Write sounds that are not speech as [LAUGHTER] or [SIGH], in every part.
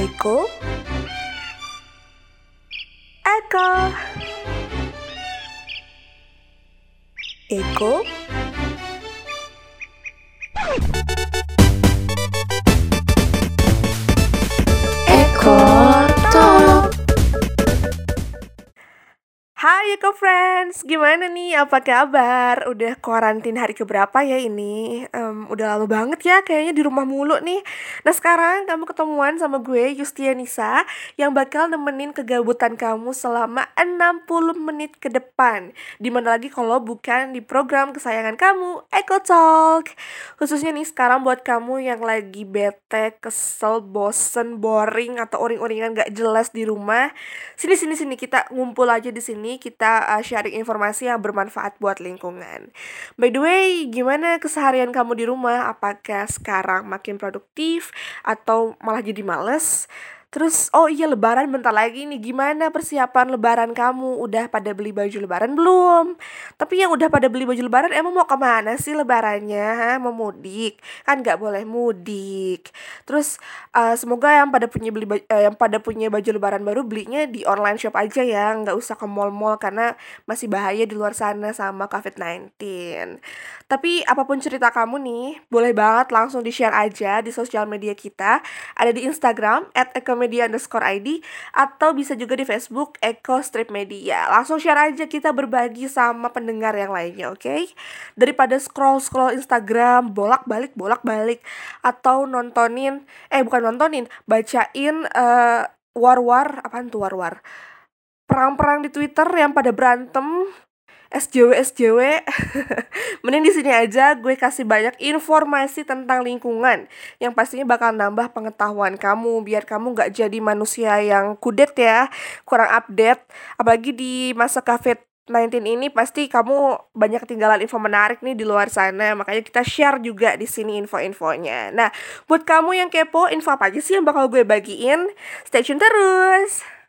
Eko Eko. Eko Hai Eko Friends, gimana nih? Apa kabar? Udah kuarantin hari keberapa ya ini? Em, udah lama banget ya kayaknya di rumah mulu nih. Nah sekarang kamu ketemuan sama gue Yustianisa Yang bakal nemenin kegabutan kamu selama 60 menit ke depan. Di mana lagi kalau bukan di program kesayangan kamu, Eko Talk. Khususnya nih sekarang buat kamu yang lagi bete, kesel, bosen, boring Atau uring-uringan gak jelas di rumah. Sini sini sini. Kita ngumpul aja di sini. Kita uh, sharing informasi yang bermanfaat buat lingkungan. By the way, gimana keseharian kamu di rumah? Apakah sekarang makin produktif atau malah jadi males? Terus, oh iya lebaran bentar lagi nih, gimana persiapan lebaran kamu? Udah pada beli baju lebaran belum? Tapi yang udah pada beli baju lebaran emang mau ke mana sih lebarannya? Mau mudik? Kan nggak boleh mudik. Terus, uh, semoga yang pada punya beli baj- eh, yang pada punya baju lebaran baru belinya di online shop aja ya, nggak usah ke mall-mall karena masih bahaya di luar sana sama COVID-19. Tapi apa pun cerita kamu nih, boleh banget langsung di-share aja di sosial media kita. Ada di Instagram, at underscore ID, atau bisa juga di Facebook, Eko Strip Media. Langsung share aja kita berbagi sama pendengar yang lainnya, oke? Daripada scroll-scroll Instagram, bolak-balik, bolak-balik. Atau nontonin, eh bukan nontonin, bacain eh, war-war, apaan tuh war-war? Perang-perang di Twitter yang pada berantem SJW SJW [LAUGHS] mending di sini aja gue kasih banyak informasi tentang lingkungan yang pastinya bakal nambah pengetahuan kamu biar kamu nggak jadi manusia yang kudet ya kurang update. Apalagi di masa covid 19 ini pasti kamu banyak ketinggalan info menarik nih di luar sana makanya kita share juga di sini info-infonya. Nah buat kamu yang kepo info apa aja sih yang bakal gue bagiin? Stay tune terus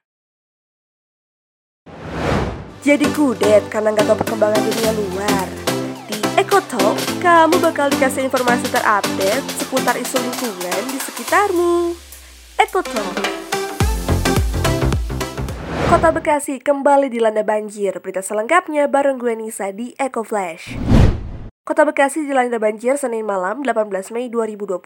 jadi kudet karena nggak tahu perkembangan dunia luar. Di Eko Talk, kamu bakal dikasih informasi terupdate seputar isu lingkungan di sekitarmu. Eko Talk. Kota Bekasi kembali dilanda banjir. Berita selengkapnya bareng gue Nisa di Eko Flash. Kota Bekasi dilanda banjir Senin malam 18 Mei 2020.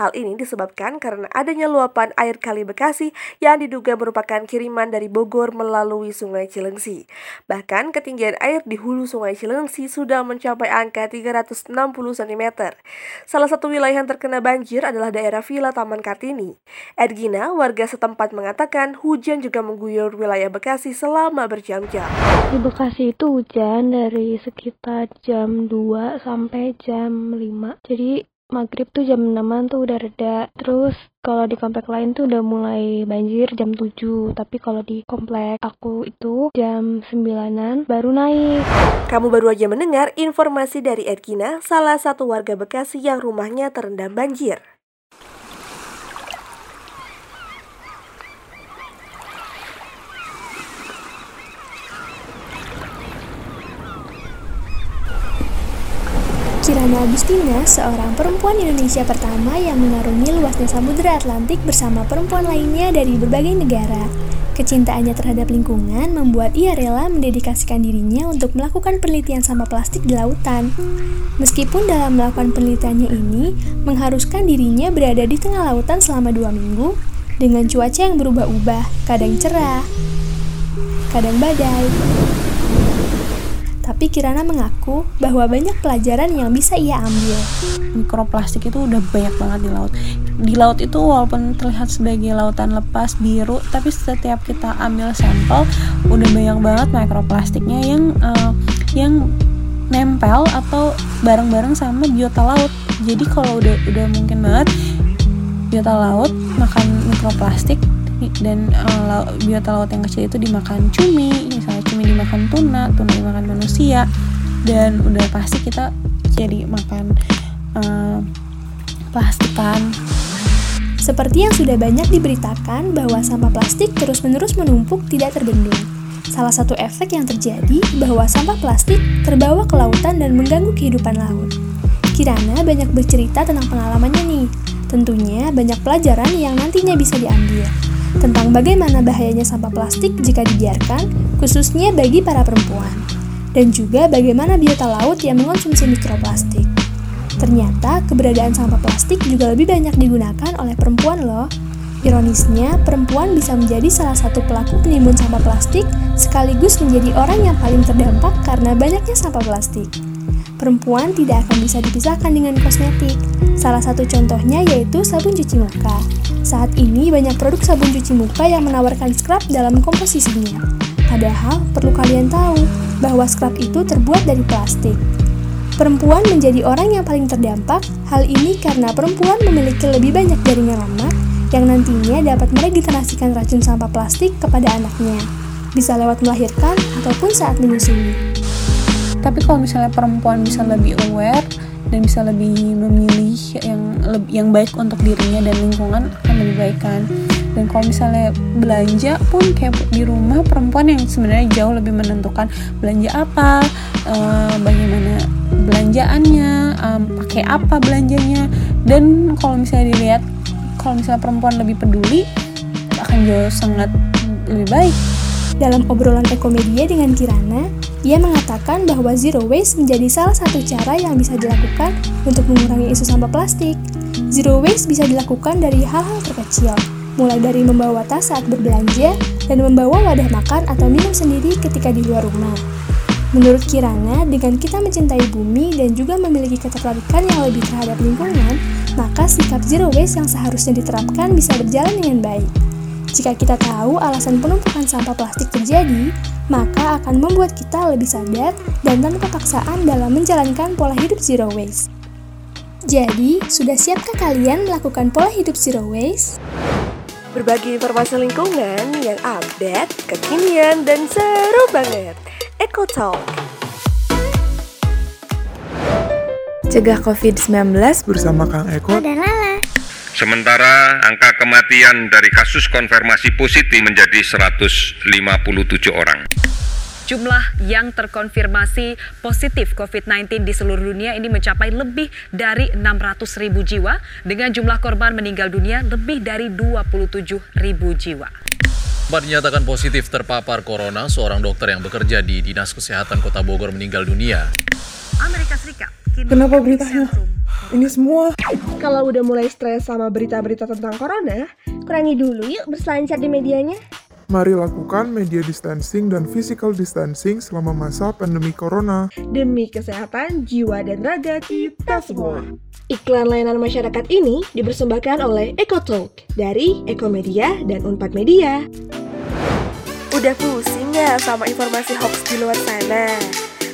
Hal ini disebabkan karena adanya luapan air kali Bekasi yang diduga merupakan kiriman dari Bogor melalui Sungai Cilengsi. Bahkan ketinggian air di hulu Sungai Cilengsi sudah mencapai angka 360 cm. Salah satu wilayah yang terkena banjir adalah daerah Villa Taman Kartini. Edgina, warga setempat mengatakan hujan juga mengguyur wilayah Bekasi selama berjam-jam. Di Bekasi itu hujan dari sekitar jam 2 sampai jam 5. Jadi maghrib tuh jam 6 tuh udah reda. Terus kalau di komplek lain tuh udah mulai banjir jam 7. Tapi kalau di komplek aku itu jam 9 baru naik. Kamu baru aja mendengar informasi dari Edgina, salah satu warga Bekasi yang rumahnya terendam banjir. Kirana Agustina, seorang perempuan Indonesia pertama yang mengarungi luasnya Samudra Atlantik bersama perempuan lainnya dari berbagai negara. Kecintaannya terhadap lingkungan membuat ia rela mendedikasikan dirinya untuk melakukan penelitian sampah plastik di lautan. Meskipun dalam melakukan penelitiannya ini mengharuskan dirinya berada di tengah lautan selama dua minggu dengan cuaca yang berubah-ubah, kadang cerah, kadang badai. Tapi Kirana mengaku bahwa banyak pelajaran yang bisa ia ambil. mikroplastik itu udah banyak banget di laut. Di laut itu walaupun terlihat sebagai lautan lepas biru, tapi setiap kita ambil sampel udah banyak banget mikroplastiknya yang eh, yang nempel atau bareng-bareng sama biota laut. Jadi kalau udah udah mungkin banget biota laut makan mikroplastik dan uh, biota laut yang kecil itu dimakan cumi, misalnya cumi dimakan tuna, tuna dimakan manusia, dan udah pasti kita jadi makan uh, plastikan. Seperti yang sudah banyak diberitakan bahwa sampah plastik terus-menerus menumpuk tidak terbendung. Salah satu efek yang terjadi bahwa sampah plastik terbawa ke lautan dan mengganggu kehidupan laut. Kirana banyak bercerita tentang pengalamannya nih. Tentunya banyak pelajaran yang nantinya bisa diambil tentang bagaimana bahayanya sampah plastik jika dibiarkan, khususnya bagi para perempuan, dan juga bagaimana biota laut yang mengonsumsi mikroplastik. Ternyata keberadaan sampah plastik juga lebih banyak digunakan oleh perempuan loh. Ironisnya, perempuan bisa menjadi salah satu pelaku penimbun sampah plastik sekaligus menjadi orang yang paling terdampak karena banyaknya sampah plastik. Perempuan tidak akan bisa dipisahkan dengan kosmetik. Salah satu contohnya yaitu sabun cuci muka. Saat ini banyak produk sabun cuci muka yang menawarkan scrub dalam komposisinya. Padahal perlu kalian tahu bahwa scrub itu terbuat dari plastik. Perempuan menjadi orang yang paling terdampak, hal ini karena perempuan memiliki lebih banyak jaringan lemak yang nantinya dapat meregenerasikan racun sampah plastik kepada anaknya, bisa lewat melahirkan ataupun saat menyusui. Tapi kalau misalnya perempuan bisa lebih aware dan bisa lebih memilih yang yang baik untuk dirinya dan lingkungan akan lebih baik kan. Dan kalau misalnya belanja pun kayak di rumah perempuan yang sebenarnya jauh lebih menentukan belanja apa uh, bagaimana belanjaannya um, pakai apa belanjanya. Dan kalau misalnya dilihat kalau misalnya perempuan lebih peduli akan jauh sangat lebih baik. Dalam obrolan ekomedia dengan Kirana, ia mengatakan bahwa zero waste menjadi salah satu cara yang bisa dilakukan untuk mengurangi isu sampah plastik. Zero waste bisa dilakukan dari hal-hal terkecil, mulai dari membawa tas saat berbelanja dan membawa wadah makan atau minum sendiri ketika di luar rumah. Menurut Kirana, dengan kita mencintai bumi dan juga memiliki ketertarikan yang lebih terhadap lingkungan, maka sikap zero waste yang seharusnya diterapkan bisa berjalan dengan baik. Jika kita tahu alasan penumpukan sampah plastik terjadi, maka akan membuat kita lebih sadar dan tanpa paksaan dalam menjalankan pola hidup zero waste. Jadi, sudah siapkah kalian melakukan pola hidup zero waste? Berbagi informasi lingkungan yang update, kekinian, dan seru banget. Eco Talk. Cegah COVID-19 bersama Kang Eko dan Lala. Sementara angka kematian dari kasus konfirmasi positif menjadi 157 orang. Jumlah yang terkonfirmasi positif COVID-19 di seluruh dunia ini mencapai lebih dari 600 ribu jiwa dengan jumlah korban meninggal dunia lebih dari 27 ribu jiwa. Empat dinyatakan positif terpapar corona, seorang dokter yang bekerja di Dinas Kesehatan Kota Bogor meninggal dunia. Amerika Serikat. Kenapa beritanya? Ini semua. Kalau udah mulai stres sama berita-berita tentang corona, kurangi dulu yuk berselancar di medianya. Mari lakukan media distancing dan physical distancing selama masa pandemi corona. Demi kesehatan jiwa dan raga kita semua. Iklan layanan masyarakat ini dipersembahkan oleh EcoTalk dari Ekomedia dan Unpad Media. Udah pusing ya sama informasi hoax di luar sana?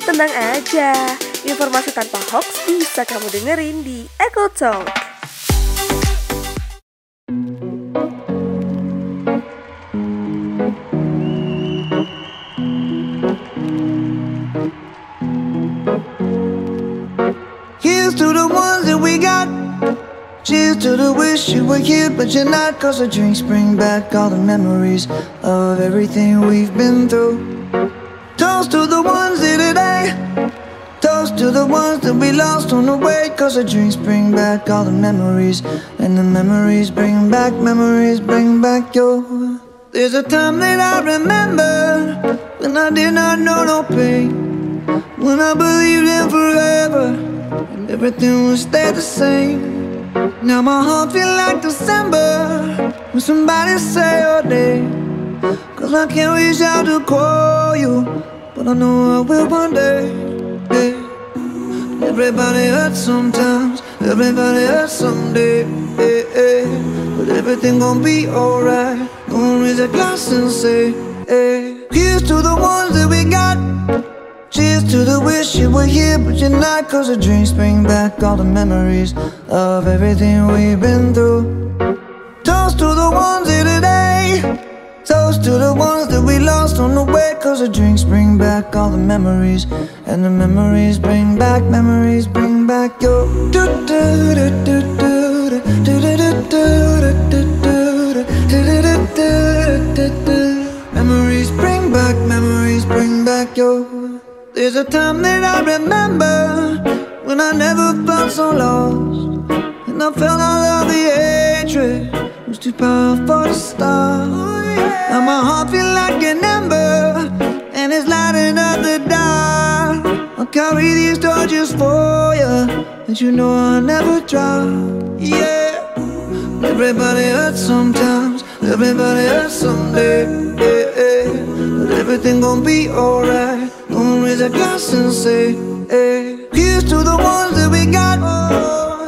Tenang aja, informasi tanpa hoax bisa kamu dengerin di EcoTalk. Here's to the ones that we got. Cheers to the wish you were here, but you're not. Cause the drinks bring back all the memories of everything we've been through. Toast to the ones here today. Toast to the ones that we lost on the way. Cause the drinks bring back all the memories. And the memories bring back, memories bring back your. There's a time that I remember when I did not know no pain. When I believed in forever and everything would stay the same. Now my heart feel like December when somebody say your name. Cause I can't reach out to call you, but I know I will one day. Yeah. Everybody hurts sometimes, everybody hurts someday. Yeah, yeah. But everything gon' be alright. Gonna raise a glass and say, hey. Here's to the ones that we got. Cheers to the wish you were here, but you're not. Cause the drinks bring back all the memories of everything we've been through. Toast to the ones here today. Toast to the ones that we lost on the way. Cause the drinks bring back all the memories. And the memories bring back, memories bring back your. do do do do do do do do do do do do do Memories bring back, memories bring back your. There's a time that I remember when I never felt so lost. And I felt all of the hatred was too powerful to stop. Now my heart feel like an ember, and it's lighting up the dark. I'll carry these torches for you, and you know I'll never drop. Yeah, everybody hurts sometimes, everybody hurts someday. Yeah, yeah. But everything gon' be alright. Gonna raise a glass and say, hey. Here's to the ones that we got.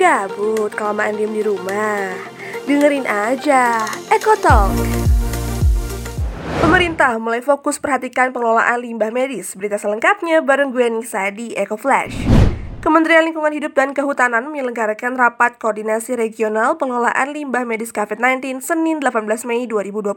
gabut kelamaan diem di rumah? Dengerin aja Eko Talk. Pemerintah mulai fokus perhatikan pengelolaan limbah medis. Berita selengkapnya bareng gue Nisa di Eko Flash. Kementerian Lingkungan Hidup dan Kehutanan menyelenggarakan rapat koordinasi regional pengelolaan limbah medis COVID-19 Senin 18 Mei 2020.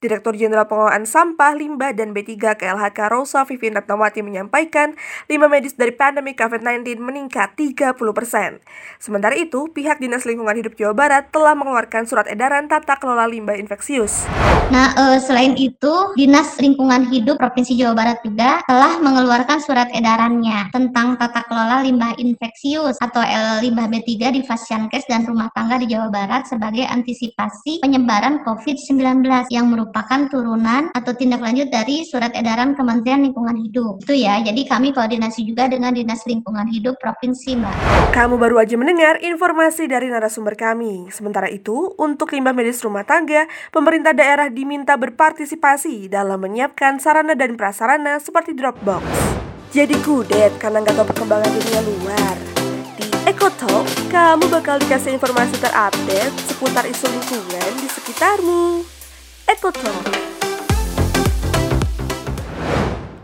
Direktur Jenderal Pengelolaan Sampah, Limbah, dan B3 KLHK Rosa Vivin Ratnawati menyampaikan limbah medis dari pandemi COVID-19 meningkat 30 persen. Sementara itu, pihak Dinas Lingkungan Hidup Jawa Barat telah mengeluarkan surat edaran tata kelola limbah infeksius. Nah, eh, selain itu, Dinas Lingkungan Hidup Provinsi Jawa Barat juga telah mengeluarkan surat edarannya tentang tata kelola limbah infeksius atau limbah B3 di Fasyankes dan rumah tangga di Jawa Barat sebagai antisipasi penyebaran COVID-19 yang merupakan turunan atau tindak lanjut dari surat edaran Kementerian Lingkungan Hidup. Itu ya, jadi kami koordinasi juga dengan Dinas Lingkungan Hidup Provinsi, Mbak. Kamu baru aja mendengar informasi dari narasumber kami. Sementara itu, untuk limbah medis rumah tangga, pemerintah daerah diminta berpartisipasi dalam menyiapkan sarana dan prasarana seperti Dropbox. Jadi kudet karena nggak tahu perkembangan dunia luar. Di Eco Talk, kamu bakal dikasih informasi terupdate seputar isu lingkungan di sekitarmu. Eco Talk.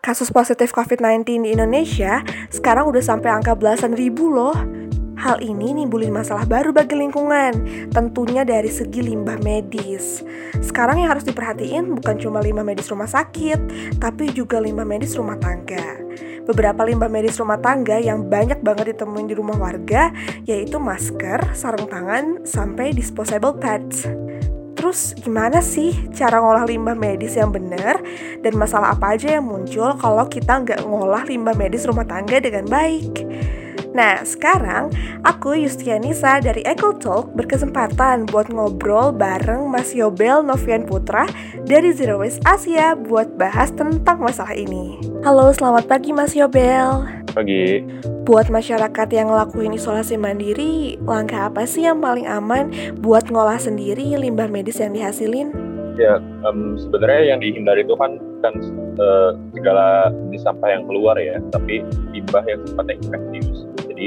Kasus positif COVID-19 di Indonesia sekarang udah sampai angka belasan ribu loh. Hal ini nimbulin masalah baru bagi lingkungan, tentunya dari segi limbah medis. Sekarang yang harus diperhatiin bukan cuma limbah medis rumah sakit, tapi juga limbah medis rumah tangga. Beberapa limbah medis rumah tangga yang banyak banget ditemuin di rumah warga, yaitu masker, sarung tangan, sampai disposable pads. Terus gimana sih cara ngolah limbah medis yang benar dan masalah apa aja yang muncul kalau kita nggak ngolah limbah medis rumah tangga dengan baik? Nah, sekarang aku Yustianisa dari Eco Talk berkesempatan buat ngobrol bareng Mas Yobel Novian Putra dari Zero Waste Asia buat bahas tentang masalah ini. Halo, selamat pagi Mas Yobel. Pagi. Buat masyarakat yang ngelakuin isolasi mandiri, langkah apa sih yang paling aman buat ngolah sendiri limbah medis yang dihasilin? Ya, um, sebenarnya yang dihindari itu kan kan uh, segala jenis sampah yang keluar ya, tapi limbah yang sifatnya infeksius. Jadi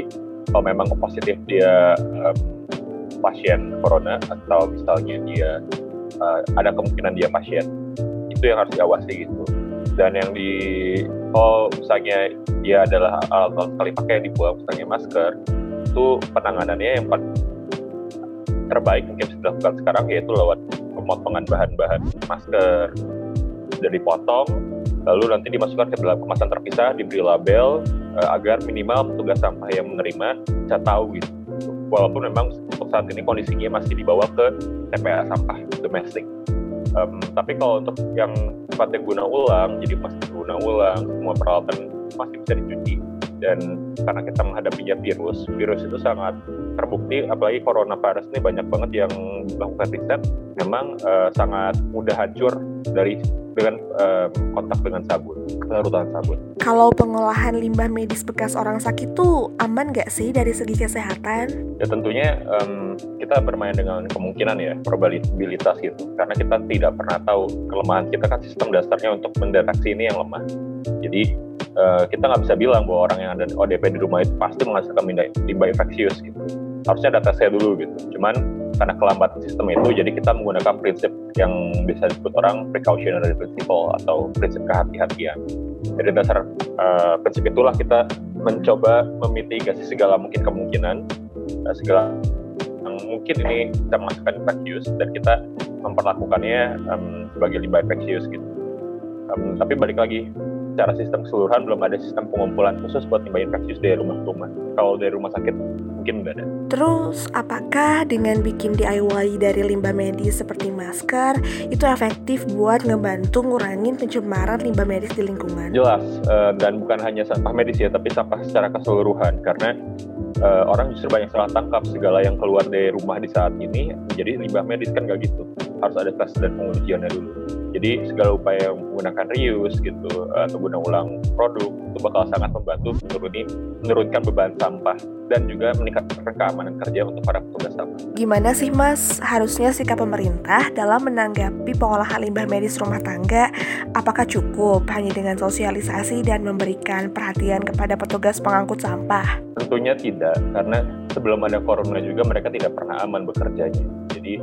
kalau memang positif dia um, pasien corona atau misalnya dia uh, ada kemungkinan dia pasien, itu yang harus diawasi gitu. Dan yang di kalau misalnya dia adalah alat sekali pakai yang dibuang, misalnya masker, itu penanganannya yang paling terbaik mungkin bisa dilakukan sekarang yaitu lewat pemotongan bahan-bahan masker sudah dipotong lalu nanti dimasukkan ke dalam kemasan terpisah diberi label uh, agar minimal petugas sampah yang menerima bisa tahu gitu. Walaupun memang untuk saat ini kondisinya masih dibawa ke TPA sampah domestik. Um, tapi kalau untuk yang sifatnya guna ulang jadi masih guna ulang semua peralatan masih bisa dicuci dan karena kita menghadapinya virus, virus itu sangat terbukti, apalagi coronavirus ini banyak banget yang melakukan riset, memang uh, sangat mudah hancur dari dengan uh, kontak dengan sabun, larutan sabun. Kalau pengolahan limbah medis bekas orang sakit tuh aman nggak sih dari segi kesehatan? Ya tentunya um, kita bermain dengan kemungkinan ya, probabilitas gitu. Karena kita tidak pernah tahu kelemahan kita kan sistem dasarnya untuk mendeteksi ini yang lemah. Jadi uh, kita nggak bisa bilang bahwa orang yang ada ODP di rumah itu pasti menghasilkan limbah infeksius gitu. Harusnya data saya dulu gitu. Cuman karena kelambatan sistem itu, jadi kita menggunakan prinsip yang bisa disebut orang precautionary principle atau prinsip kehati-hatian. Dari dasar uh, prinsip itulah kita mencoba memitigasi segala mungkin kemungkinan, uh, segala yang mungkin ini kita masukkan infeksius dan kita memperlakukannya um, sebagai limbah infeksius gitu. Um, tapi balik lagi, secara sistem keseluruhan belum ada sistem pengumpulan khusus buat limbah infeksius dari rumah ke rumah. Kalau dari rumah sakit mungkin nggak ada. Terus, apakah dengan bikin DIY dari limbah medis seperti masker itu efektif buat ngebantu ngurangin pencemaran limbah medis di lingkungan? Jelas, uh, dan bukan hanya sampah medis ya, tapi sampah secara keseluruhan. Karena uh, orang justru banyak salah tangkap segala yang keluar dari rumah di saat ini menjadi limbah medis kan nggak gitu. Harus ada tes dan pengujiannya dulu. Jadi segala upaya menggunakan reuse gitu atau guna ulang produk itu bakal sangat membantu menuruni, menurunkan beban sampah dan juga meningkatkan keamanan kerja untuk para petugas sampah. Gimana sih Mas harusnya sikap pemerintah dalam menanggapi pengolahan limbah medis rumah tangga? Apakah cukup hanya dengan sosialisasi dan memberikan perhatian kepada petugas pengangkut sampah? Tentunya tidak, karena sebelum ada corona juga mereka tidak pernah aman bekerjanya. Jadi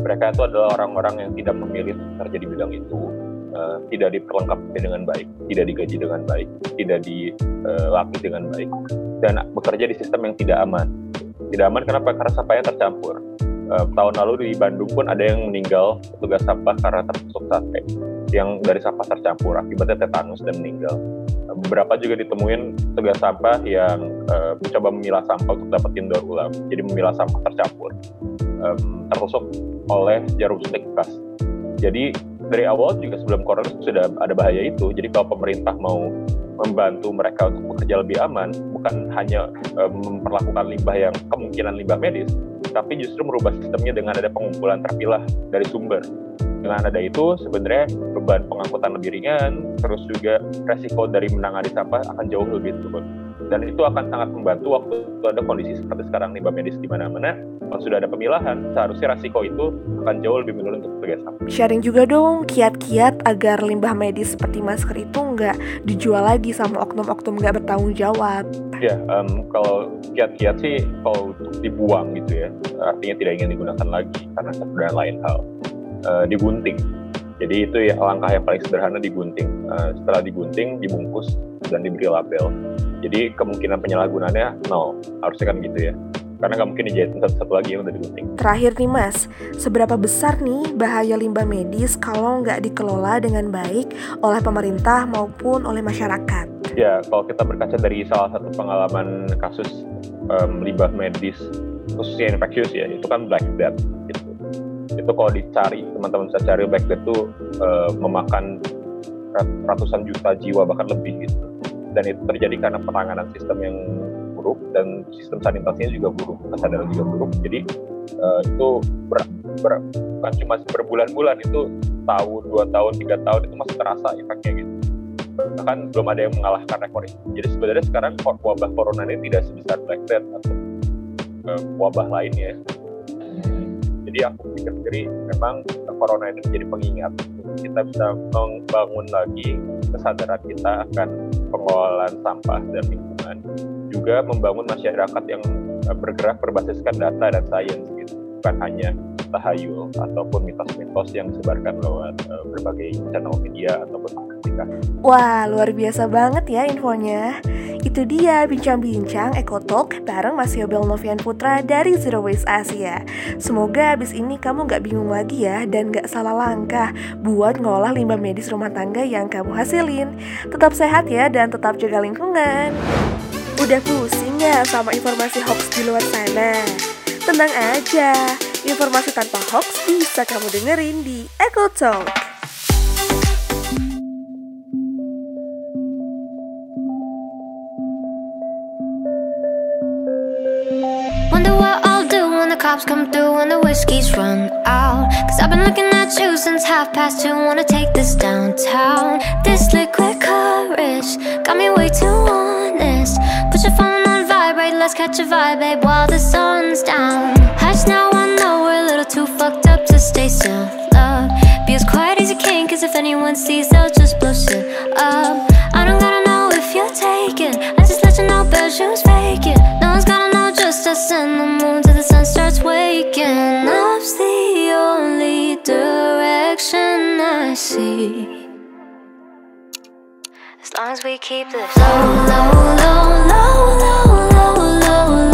mereka itu adalah orang-orang yang tidak memilih kerja di bidang itu, uh, tidak diperlengkapi dengan baik, tidak digaji dengan baik, tidak dilatih uh, dengan baik, dan bekerja di sistem yang tidak aman. Tidak aman kenapa? Karena sampahnya tercampur. Uh, tahun lalu di Bandung pun ada yang meninggal petugas sampah karena tertusuk sate yang dari sampah tercampur akibatnya tetanus dan meninggal. Beberapa juga ditemuin petugas sampah yang uh, mencoba memilah sampah untuk dapetin daur ulang, jadi memilah sampah tercampur, um, tertusuk oleh jarum suntik bekas. Jadi dari awal juga sebelum corona sudah ada bahaya itu. Jadi kalau pemerintah mau membantu mereka untuk bekerja lebih aman, bukan hanya um, memperlakukan limbah yang kemungkinan limbah medis, tapi justru merubah sistemnya dengan ada pengumpulan terpilah dari sumber. Dengan ada itu, sebenarnya beban pengangkutan lebih ringan, terus juga resiko dari menangani sampah akan jauh lebih turun. Dan itu akan sangat membantu waktu itu ada kondisi seperti sekarang limbah medis di mana-mana kalau sudah ada pemilahan seharusnya rasiko itu akan jauh lebih menurun untuk petugas sharing juga dong kiat-kiat agar limbah medis seperti masker itu nggak dijual lagi sama oknum-oknum nggak bertanggung jawab. Ya um, kalau kiat-kiat sih kalau untuk dibuang gitu ya artinya tidak ingin digunakan lagi karena dan lain hal uh, digunting jadi itu ya langkah yang paling sederhana digunting. Uh, setelah digunting, dibungkus dan diberi label. Jadi kemungkinan penyalahgunaannya nol. Harusnya kan gitu ya. Karena nggak mungkin dijahitin satu-satu lagi yang udah digunting. Terakhir nih mas, seberapa besar nih bahaya limbah medis kalau nggak dikelola dengan baik oleh pemerintah maupun oleh masyarakat? Ya, kalau kita berkaca dari salah satu pengalaman kasus um, limbah medis khususnya infeksius ya, itu kan Black Death gitu itu kalau dicari teman-teman bisa cari back itu uh, memakan ratusan juta jiwa bahkan lebih gitu. Dan itu terjadi karena penanganan sistem yang buruk dan sistem sanitasinya juga buruk kesadaran juga buruk. Jadi uh, itu ber, ber, bukan cuma berbulan-bulan itu tahun dua tahun tiga tahun itu masih terasa efeknya gitu. Bahkan belum ada yang mengalahkan rekor itu. Jadi sebenarnya sekarang wabah corona ini tidak sebesar black death atau uh, wabah lainnya jadi aku pikir sendiri memang corona ini menjadi pengingat. Kita bisa membangun lagi kesadaran kita akan pengelolaan sampah dan lingkungan. Juga membangun masyarakat yang eh, bergerak berbasiskan data dan sains gitu. Bukan hanya tahayul ataupun mitos-mitos yang disebarkan lewat uh, berbagai channel media ataupun aplikasi. Wah, luar biasa banget ya infonya. Itu dia bincang-bincang Ekotalk bareng Mas Yobel Novian Putra dari Zero Waste Asia. Semoga abis ini kamu gak bingung lagi ya dan gak salah langkah buat ngolah limbah medis rumah tangga yang kamu hasilin. Tetap sehat ya dan tetap jaga lingkungan. Udah pusing ya sama informasi hoax di luar sana? Tenang aja, informasi tanpa hoax bisa kamu dengerin di Echo Talk. Cops come through when the whiskey's run out. Cause I've been looking at you since half past two. Wanna take this downtown. This liquid courage got me way too honest. Put your phone on vibrate, let's catch a vibe, babe, while the sun's down. Hush now, I know we're a little too fucked up to stay still. Love, be as quiet as you can, cause if anyone sees, they'll just blow shit up. I don't gotta know if you're taken. I just let you know, bad shoes faking. No one's gotta know just us and the moon As long as we keep this low, low, low, low, low, low, low, low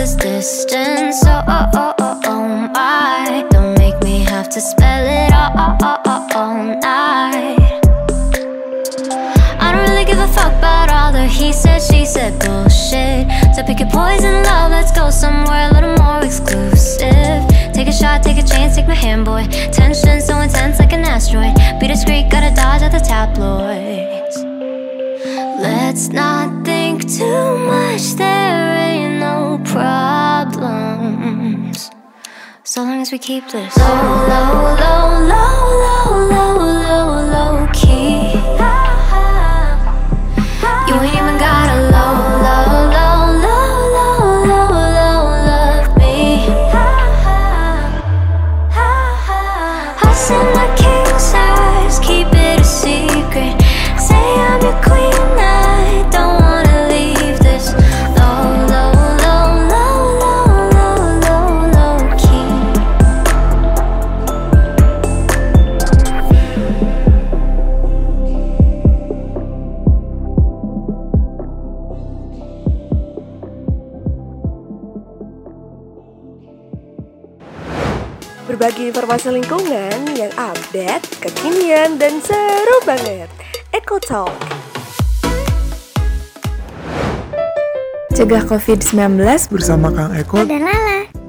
this distance. Oh oh oh oh oh my! Don't make me have to spell it all, all, all, all, all night. I don't really give a fuck about all the he said, she said bullshit. So pick your poison, love. Let's go somewhere a little more exclusive. Take a shot, take a chance, take my hand, boy. Tension so intense like an asteroid. Be discreet, gotta dodge at the tabloids. Let's not think too much, So long as we keep this. Low, low, low, low, low, Berbagi informasi lingkungan yang update, kekinian, dan seru banget. Eco Talk. Cegah COVID-19 bersama Kang Eko dan Lala.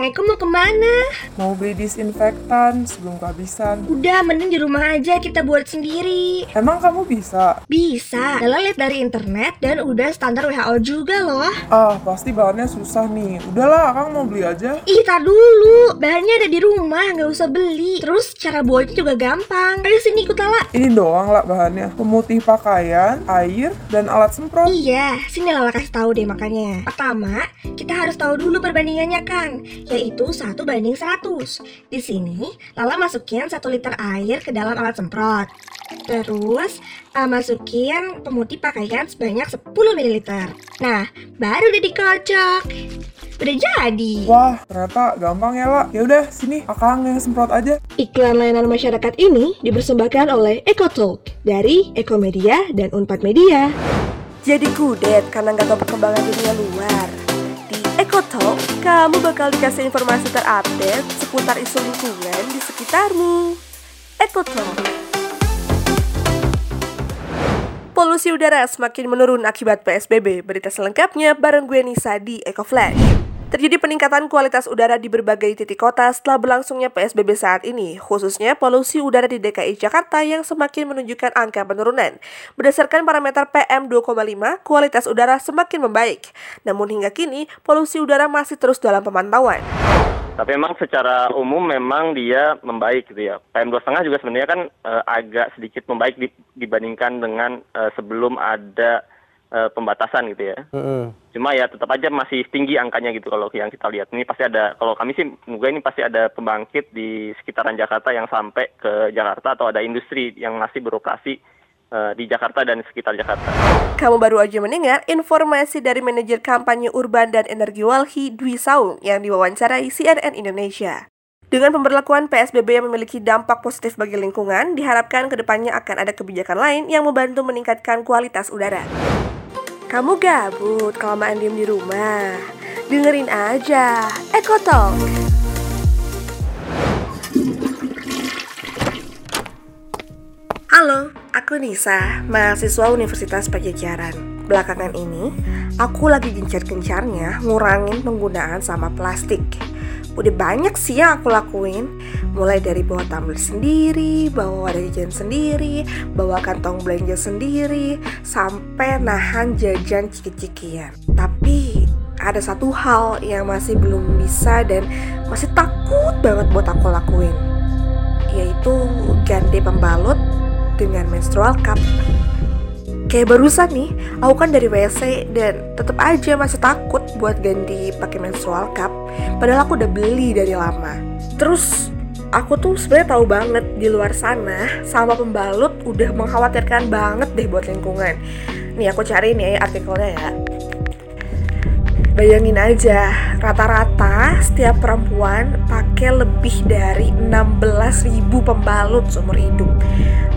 Kang Eko mau ke mana? mau beli disinfektan sebelum kehabisan. Udah, mending di rumah aja kita buat sendiri. Emang kamu bisa? Bisa. Lala lihat dari internet dan udah standar WHO juga loh. Ah, pasti bahannya susah nih. Udahlah, Kang mau beli aja. Ih, tar dulu. Bahannya ada di rumah, nggak usah beli. Terus cara buatnya juga gampang. Ayo sini ikut Lala. Ini doang lah bahannya. Pemutih pakaian, air, dan alat semprot. Iya, sini Lala kasih tahu deh makanya. Pertama, kita harus tahu dulu perbandingannya Kang, yaitu 1 banding 100. Di sini, Lala masukin 1 liter air ke dalam alat semprot. Terus, uh, masukin pemutih pakaian sebanyak 10 ml. Nah, baru deh dikocok. Udah jadi. Wah, ternyata gampang ya, lah. Ya udah, sini Akang yang semprot aja. Iklan layanan masyarakat ini dipersembahkan oleh EcoTalk dari Ekomedia dan Unpad Media. Jadi kudet karena nggak tahu perkembangan dunia luar. Di EcoTalk, kamu bakal dikasih informasi terupdate seputar isu lingkungan di sekitarmu. EcoTalk. Polusi udara semakin menurun akibat PSBB. Berita selengkapnya bareng gue Nisa di EcoFlash. Terjadi peningkatan kualitas udara di berbagai titik kota setelah berlangsungnya PSBB saat ini, khususnya polusi udara di DKI Jakarta yang semakin menunjukkan angka penurunan. Berdasarkan parameter PM2,5, kualitas udara semakin membaik. Namun hingga kini, polusi udara masih terus dalam pemantauan. Tapi memang secara umum memang dia membaik gitu ya. PM2,5 juga sebenarnya kan eh, agak sedikit membaik di- dibandingkan dengan eh, sebelum ada eh, pembatasan gitu ya. Cuma ya tetap aja masih tinggi angkanya gitu kalau yang kita lihat. Ini pasti ada, kalau kami sih menduga ini pasti ada pembangkit di sekitaran Jakarta yang sampai ke Jakarta atau ada industri yang masih beroperasi eh, di Jakarta dan sekitar Jakarta. Kamu baru aja mendengar informasi dari manajer kampanye urban dan energi Walhi Dwi Saung yang diwawancarai CNN Indonesia. Dengan pemberlakuan PSBB yang memiliki dampak positif bagi lingkungan, diharapkan ke depannya akan ada kebijakan lain yang membantu meningkatkan kualitas udara. Kamu gabut kelamaan diem di rumah? Dengerin aja Eko Talk. Halo, aku Nisa, mahasiswa Universitas Pajajaran. Belakangan ini, aku lagi gencar-gencarnya ngurangin penggunaan sampah plastik. Udah banyak sih yang aku lakuin. Mulai dari bawa tumbler sendiri, bawa wadah jajan sendiri, bawa kantong belanja sendiri Sampai nahan jajan ciki-cikian. Tapi ada satu hal yang masih belum bisa dan masih takut banget buat aku lakuin Yaitu ganti pembalut dengan menstrual cup Kayak barusan nih, aku kan dari WC dan tetap aja masih takut buat ganti pakai menstrual cup. Padahal aku udah beli dari lama. Terus aku tuh sebenarnya tahu banget di luar sana sama pembalut udah mengkhawatirkan banget deh buat lingkungan. Nih aku cari nih artikelnya ya. Bayangin aja, rata-rata setiap perempuan pakai lebih dari 16.000 pembalut seumur hidup.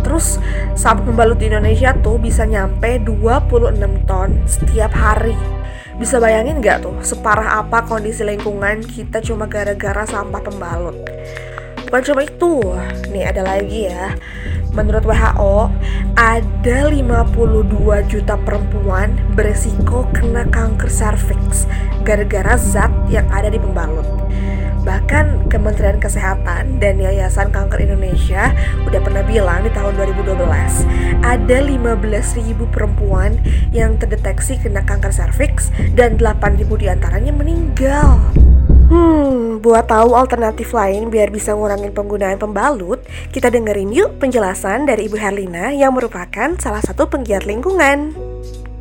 Terus sampah pembalut di Indonesia tuh bisa nyampe 26 ton setiap hari. Bisa bayangin nggak tuh separah apa kondisi lingkungan kita cuma gara-gara sampah pembalut? Bukan cuma itu, nih ada lagi ya. Menurut WHO, ada 52 juta perempuan beresiko kena kanker serviks gara-gara zat yang ada di pembalut. Bahkan Kementerian Kesehatan dan Yayasan Kanker Indonesia udah pernah bilang di tahun 2012 ada 15.000 perempuan yang terdeteksi kena kanker serviks dan 8.000 di antaranya meninggal. Hmm, buat tahu alternatif lain biar bisa ngurangin penggunaan pembalut, kita dengerin yuk penjelasan dari Ibu Herlina yang merupakan salah satu penggiat lingkungan.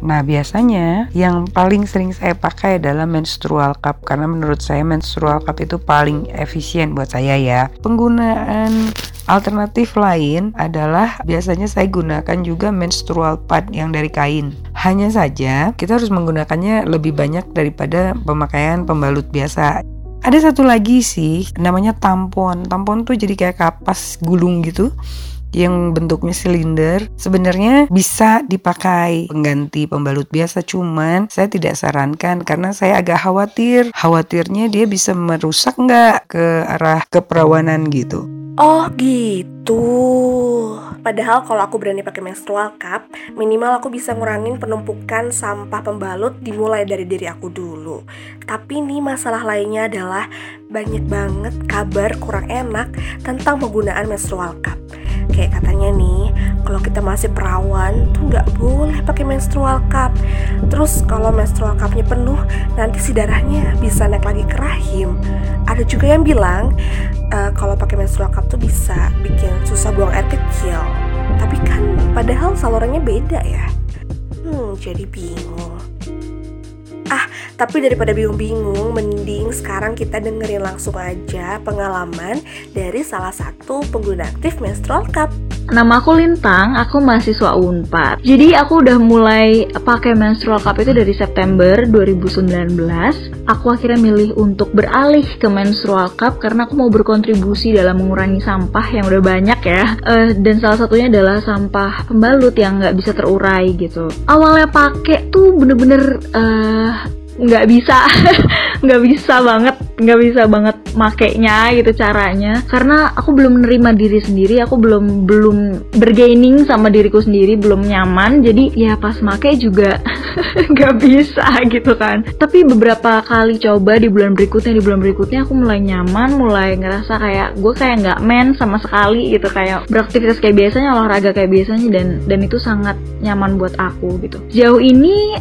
Nah, biasanya yang paling sering saya pakai adalah menstrual cup karena menurut saya menstrual cup itu paling efisien buat saya ya. Penggunaan alternatif lain adalah biasanya saya gunakan juga menstrual pad yang dari kain. Hanya saja kita harus menggunakannya lebih banyak daripada pemakaian pembalut biasa. Ada satu lagi sih namanya tampon. Tampon tuh jadi kayak kapas gulung gitu yang bentuknya silinder. Sebenarnya bisa dipakai pengganti pembalut biasa cuman saya tidak sarankan karena saya agak khawatir. Khawatirnya dia bisa merusak nggak ke arah keperawanan gitu Oh gitu. Padahal kalau aku berani pakai menstrual cup, minimal aku bisa ngurangin penumpukan sampah pembalut dimulai dari diri aku dulu. Tapi nih masalah lainnya adalah banyak banget kabar kurang enak tentang penggunaan menstrual cup. Kayak katanya nih, kalau kita masih perawan tuh nggak boleh pakai menstrual cup. Terus kalau menstrual cupnya penuh, nanti si darahnya bisa naik lagi ke rahim. Ada juga yang bilang uh, kalau pakai menstrual cup tuh bisa bikin susah buang air kecil. Tapi kan padahal salurannya beda ya. Hmm, jadi bingung. Ah, tapi daripada bingung-bingung, mending sekarang kita dengerin langsung aja pengalaman dari salah satu pengguna aktif menstrual cup. Nama aku Lintang, aku mahasiswa UNPAD. Jadi aku udah mulai pakai menstrual cup itu dari September 2019. Aku akhirnya milih untuk beralih ke menstrual cup karena aku mau berkontribusi dalam mengurangi sampah yang udah banyak ya. Uh, dan salah satunya adalah sampah pembalut yang nggak bisa terurai gitu. Awalnya pakai tuh bener-bener uh, nggak bisa [LAUGHS] nggak bisa banget nggak bisa banget makainya gitu caranya. Karena aku belum menerima diri sendiri aku belum belum bergaining sama diriku sendiri belum nyaman. Jadi ya pas make juga [LAUGHS] nggak bisa gitu kan. Tapi beberapa kali coba di bulan berikutnya di bulan berikutnya aku mulai nyaman mulai ngerasa kayak gue kayak nggak men sama sekali gitu. Kayak beraktivitas kayak biasanya olahraga kayak biasanya dan dan itu sangat nyaman buat aku gitu. Jauh ini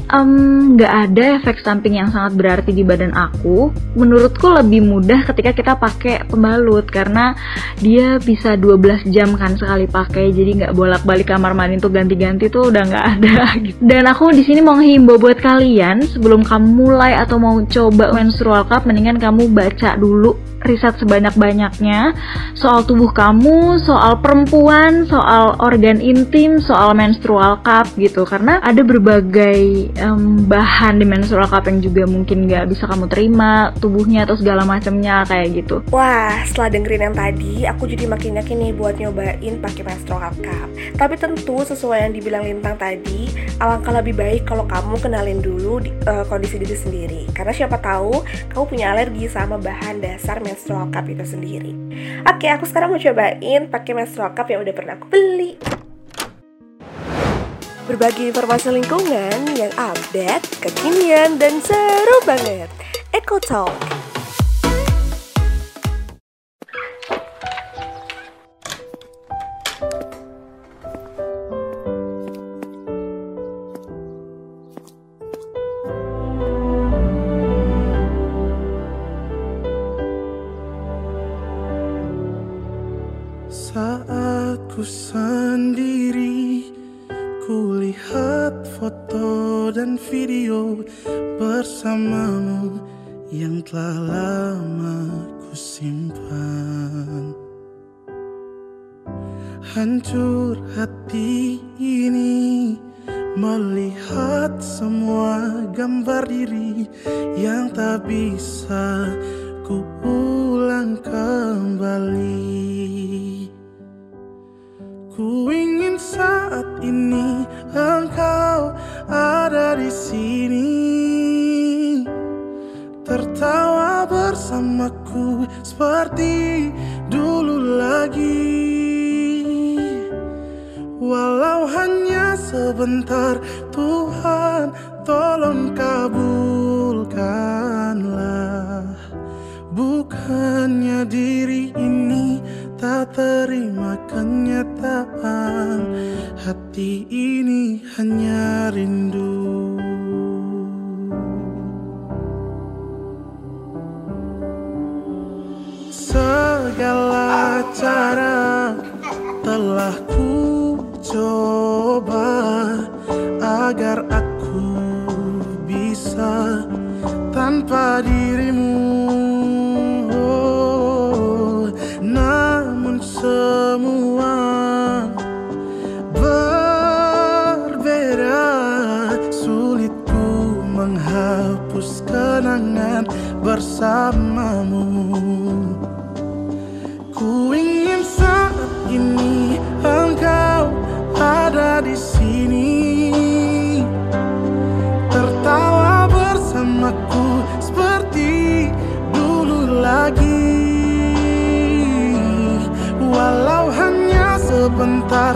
nggak um, ada efek samping yang sangat berarti di badan aku menurutku lebih mudah ketika kita pakai pembalut karena dia bisa 12 jam kan sekali pakai jadi nggak bolak-balik kamar mandi untuk ganti-ganti tuh udah nggak ada gitu. [LAUGHS] dan aku di sini mau menghimbau buat kalian sebelum kamu mulai atau mau coba menstrual cup mendingan kamu baca dulu riset sebanyak-banyaknya soal tubuh kamu, soal perempuan, soal organ intim, soal menstrual cup gitu. Karena ada berbagai um, bahan di menstrual cup yang juga mungkin nggak bisa kamu terima tubuhnya atau segala macamnya kayak gitu. Wah, setelah dengerin yang tadi, aku jadi makin yakin nih buat nyobain pakai menstrual cup. Tapi tentu sesuai yang dibilang Lintang tadi, alangkah lebih baik kalau kamu kenalin dulu di, uh, kondisi diri sendiri. Karena siapa tahu kamu punya alergi sama bahan dasar cup itu sendiri. Oke, aku sekarang mau cobain pakai menstrual cup yang udah pernah aku beli. Berbagi informasi lingkungan yang update, kekinian, dan seru banget. Eco Talk. Saat ku sendiri Ku lihat foto dan video bersamamu Yang telah lama ku simpan. Hancur hati ini Melihat semua gambar diri Yang tak bisa ku ulang kembali Ingin saat ini engkau ada di sini. Tertawa bersamaku seperti dulu lagi. Walau hanya sebentar Tuhan tolong kabulkanlah. Bukannya diri ini tak terima kenyataan Hati ini hanya rindu. Segala cara telah ku coba Agar aku bisa tanpa dirimu bersamamu. Ku ingin saat ini engkau ada di sini. Tertawa bersamaku seperti dulu lagi. Walau hanya sebentar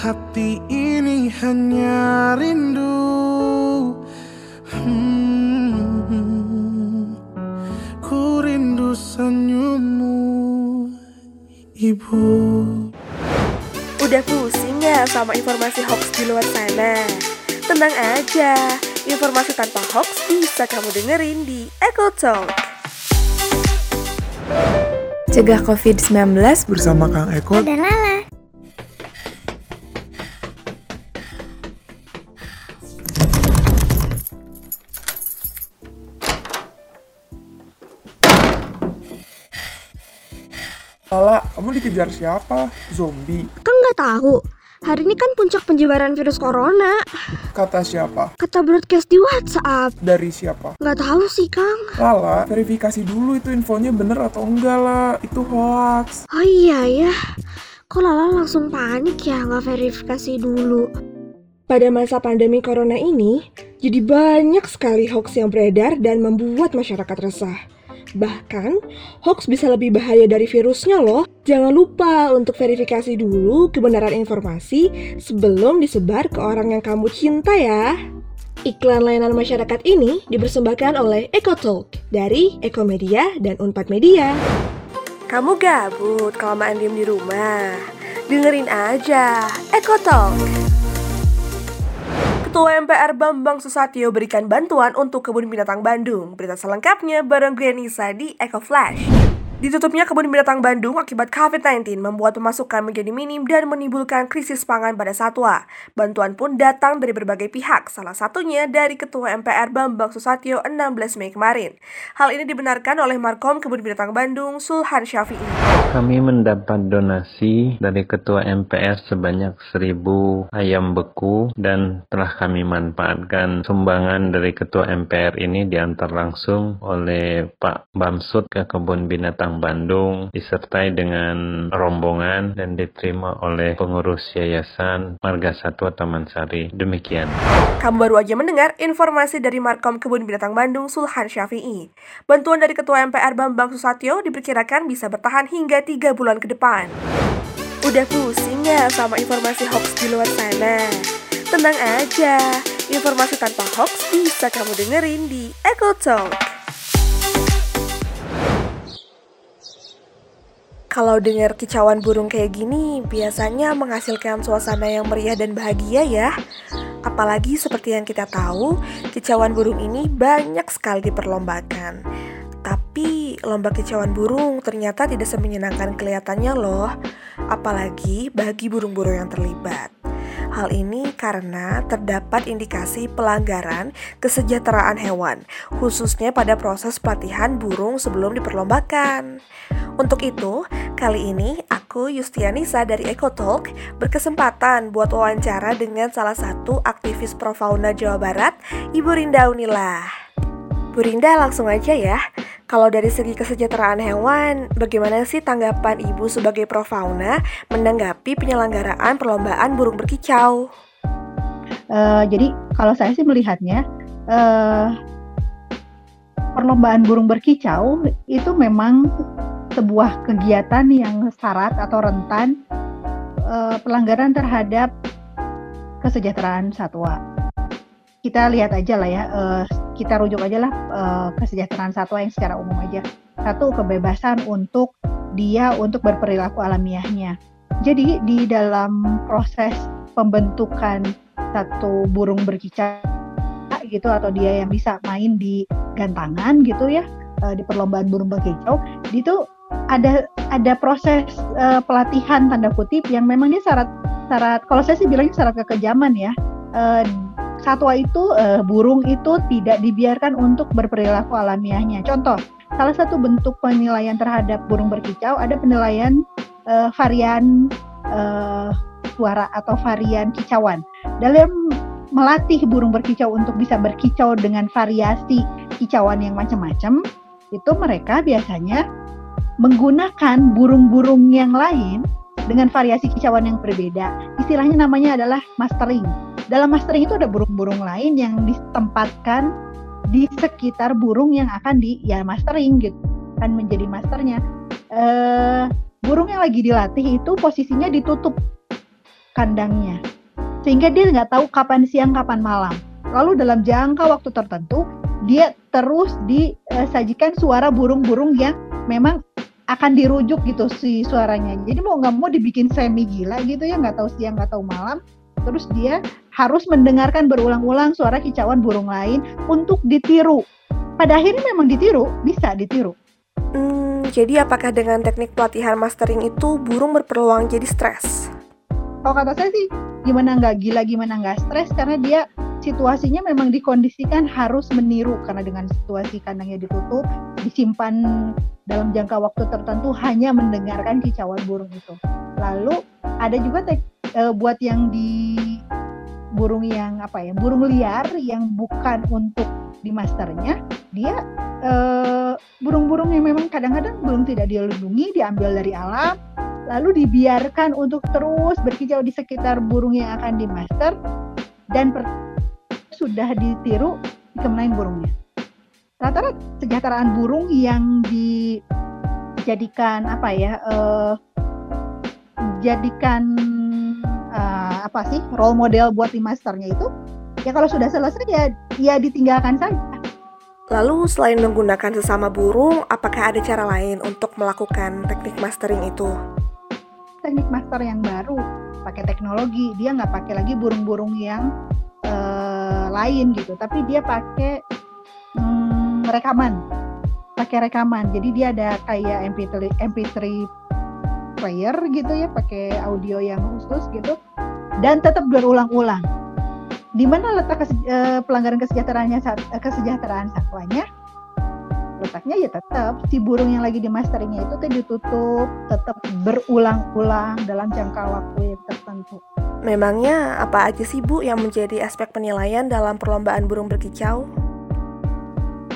Hati ini hanya rindu Hmm, Ku rindu senyummu Ibu Udah pusing ya sama informasi hoax di luar sana? Tenang aja, Informasi tanpa hoax bisa kamu dengerin di Echo Talk. Cegah COVID-19 bersama Kang Eko dan Lala. Dikejar siapa? Zombie? Kan nggak tahu. Hari ini kan puncak penyebaran virus corona. Kata siapa? Kata broadcast di WhatsApp. Dari siapa? Nggak tahu sih, Kang. Lala, verifikasi dulu itu infonya bener atau enggak lah. Itu hoax. Oh iya ya. Kok Lala langsung panik ya nggak verifikasi dulu? Pada masa pandemi corona ini, jadi banyak sekali hoax yang beredar dan membuat masyarakat resah. Bahkan, hoax bisa lebih bahaya dari virusnya loh. Jangan lupa untuk verifikasi dulu kebenaran informasi sebelum disebar ke orang yang kamu cinta ya. Iklan layanan masyarakat ini dipersembahkan oleh EcoTalk dari Ekomedia dan Unpad Media. Kamu gabut kelamaan diem di rumah? Dengerin aja EcoTalk. Ketua MPR Bambang Susatyo berikan bantuan untuk kebun binatang Bandung. Berita selengkapnya bareng gue Nisa di Eco Flash. Ditutupnya kebun binatang Bandung akibat COVID-19 membuat pemasukan menjadi minim dan menimbulkan krisis pangan pada satwa. Bantuan pun datang dari berbagai pihak, salah satunya dari Ketua MPR Bambang Susatyo 16 Mei kemarin. Hal ini dibenarkan oleh Markom Kebun Binatang Bandung, Sulhan Syafi'i. Kami mendapat donasi dari Ketua MPR sebanyak 1000 ayam beku dan telah kami manfaatkan sumbangan dari Ketua MPR ini diantar langsung oleh Pak Bamsud ke Kebun Binatang Bandung disertai dengan rombongan dan diterima oleh pengurus Yayasan Marga Satwa Taman Sari. Demikian. Kamu baru aja mendengar informasi dari Markom Kebun Binatang Bandung Sulhan Syafi'i. Bantuan dari Ketua MPR Bambang Susatyo diperkirakan bisa bertahan hingga 3 bulan ke depan. Udah pusing ya sama informasi hoax di luar sana? Tenang aja, informasi tanpa hoax bisa kamu dengerin di Echo Talk. Kalau dengar kicauan burung kayak gini, biasanya menghasilkan suasana yang meriah dan bahagia ya. Apalagi seperti yang kita tahu, kicauan burung ini banyak sekali diperlombakan. Tapi lomba kicauan burung ternyata tidak semenyenangkan kelihatannya loh, apalagi bagi burung-burung yang terlibat. Hal ini karena terdapat indikasi pelanggaran kesejahteraan hewan, khususnya pada proses pelatihan burung sebelum diperlombakan. Untuk itu, kali ini aku Yustianisa dari EcoTalk berkesempatan buat wawancara dengan salah satu aktivis profauna Jawa Barat, Ibu Rinda Unila. Bu Rinda langsung aja ya. Kalau dari segi kesejahteraan hewan, bagaimana sih tanggapan Ibu sebagai profauna menanggapi penyelenggaraan perlombaan burung berkicau? Uh, jadi kalau saya sih melihatnya uh, perlombaan burung berkicau itu memang sebuah kegiatan yang syarat atau rentan uh, pelanggaran terhadap kesejahteraan satwa. Kita lihat aja lah ya, uh, kita rujuk aja lah uh, kesejahteraan satwa yang secara umum aja. Satu kebebasan untuk dia untuk berperilaku alamiahnya. Jadi di dalam proses pembentukan satu burung berkicau gitu atau dia yang bisa main di gantangan gitu ya di perlombaan burung berkicau itu ada ada proses uh, pelatihan tanda kutip yang memang dia syarat syarat kalau saya sih bilangnya syarat kekejaman ya uh, satwa itu uh, burung itu tidak dibiarkan untuk berperilaku alamiahnya. Contoh, salah satu bentuk penilaian terhadap burung berkicau ada penilaian uh, varian uh, suara atau varian kicauan. Dalam melatih burung berkicau untuk bisa berkicau dengan variasi kicauan yang macam-macam, itu mereka biasanya menggunakan burung-burung yang lain dengan variasi kicauan yang berbeda. Istilahnya namanya adalah mastering. Dalam mastering itu ada burung-burung lain yang ditempatkan di sekitar burung yang akan di ya mastering gitu kan menjadi masternya. Uh, burung yang lagi dilatih itu posisinya ditutup kandangnya sehingga dia nggak tahu kapan siang kapan malam. Lalu dalam jangka waktu tertentu dia terus disajikan suara burung-burung yang memang akan dirujuk gitu si suaranya jadi mau nggak mau dibikin semi gila gitu ya nggak tahu siang nggak tahu malam terus dia harus mendengarkan berulang-ulang suara kicauan burung lain untuk ditiru. Pada akhirnya memang ditiru, bisa ditiru. Hmm, jadi apakah dengan teknik pelatihan mastering itu burung berpeluang jadi stres? Kalau kata saya sih, gimana nggak gila, gimana nggak stres, karena dia situasinya memang dikondisikan harus meniru karena dengan situasi kandangnya ditutup, disimpan dalam jangka waktu tertentu hanya mendengarkan kicauan burung itu. Lalu ada juga tek, e, buat yang di burung yang apa ya, burung liar yang bukan untuk di masternya, dia e, burung-burung yang memang kadang-kadang belum tidak dilindungi, diambil dari alam, lalu dibiarkan untuk terus berkicau di sekitar burung yang akan di master dan per sudah ditiru dikemenain burungnya. Rata-rata kesejahteraan burung yang dijadikan apa ya, uh, jadikan uh, apa sih role model buat di masternya itu, ya kalau sudah selesai ya ya ditinggalkan saja. Lalu selain menggunakan sesama burung, apakah ada cara lain untuk melakukan teknik mastering itu? Teknik master yang baru pakai teknologi, dia nggak pakai lagi burung-burung yang lain gitu. Tapi dia pakai hmm, rekaman. Pakai rekaman. Jadi dia ada kayak MP3 MP3 player gitu ya pakai audio yang khusus gitu. Dan tetap berulang-ulang. Di mana letak kese, uh, pelanggaran kesejahteraannya uh, kesejahteraan satwanya letaknya ya tetap. Si burung yang lagi di masteringnya itu tuh ditutup tetap berulang-ulang dalam jangka waktu yang tertentu Memangnya apa aja sih Bu yang menjadi aspek penilaian dalam perlombaan burung berkicau?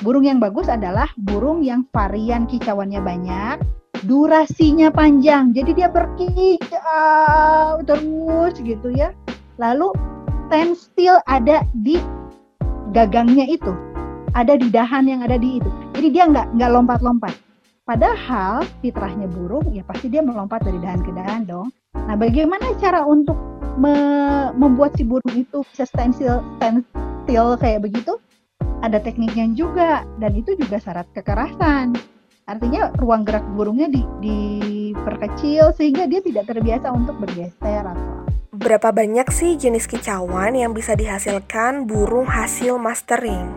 Burung yang bagus adalah burung yang varian kicauannya banyak, durasinya panjang. Jadi dia berkicau terus gitu ya. Lalu still ada di gagangnya itu, ada di dahan yang ada di itu. Jadi dia nggak nggak lompat-lompat. Padahal fitrahnya burung ya pasti dia melompat dari dahan ke dahan dong. Nah, bagaimana cara untuk me membuat si burung itu bisa stensil stensil kayak begitu ada tekniknya juga dan itu juga syarat kekerasan artinya ruang gerak burungnya di, diperkecil sehingga dia tidak terbiasa untuk bergeser atau Berapa banyak sih jenis kicauan yang bisa dihasilkan burung hasil mastering?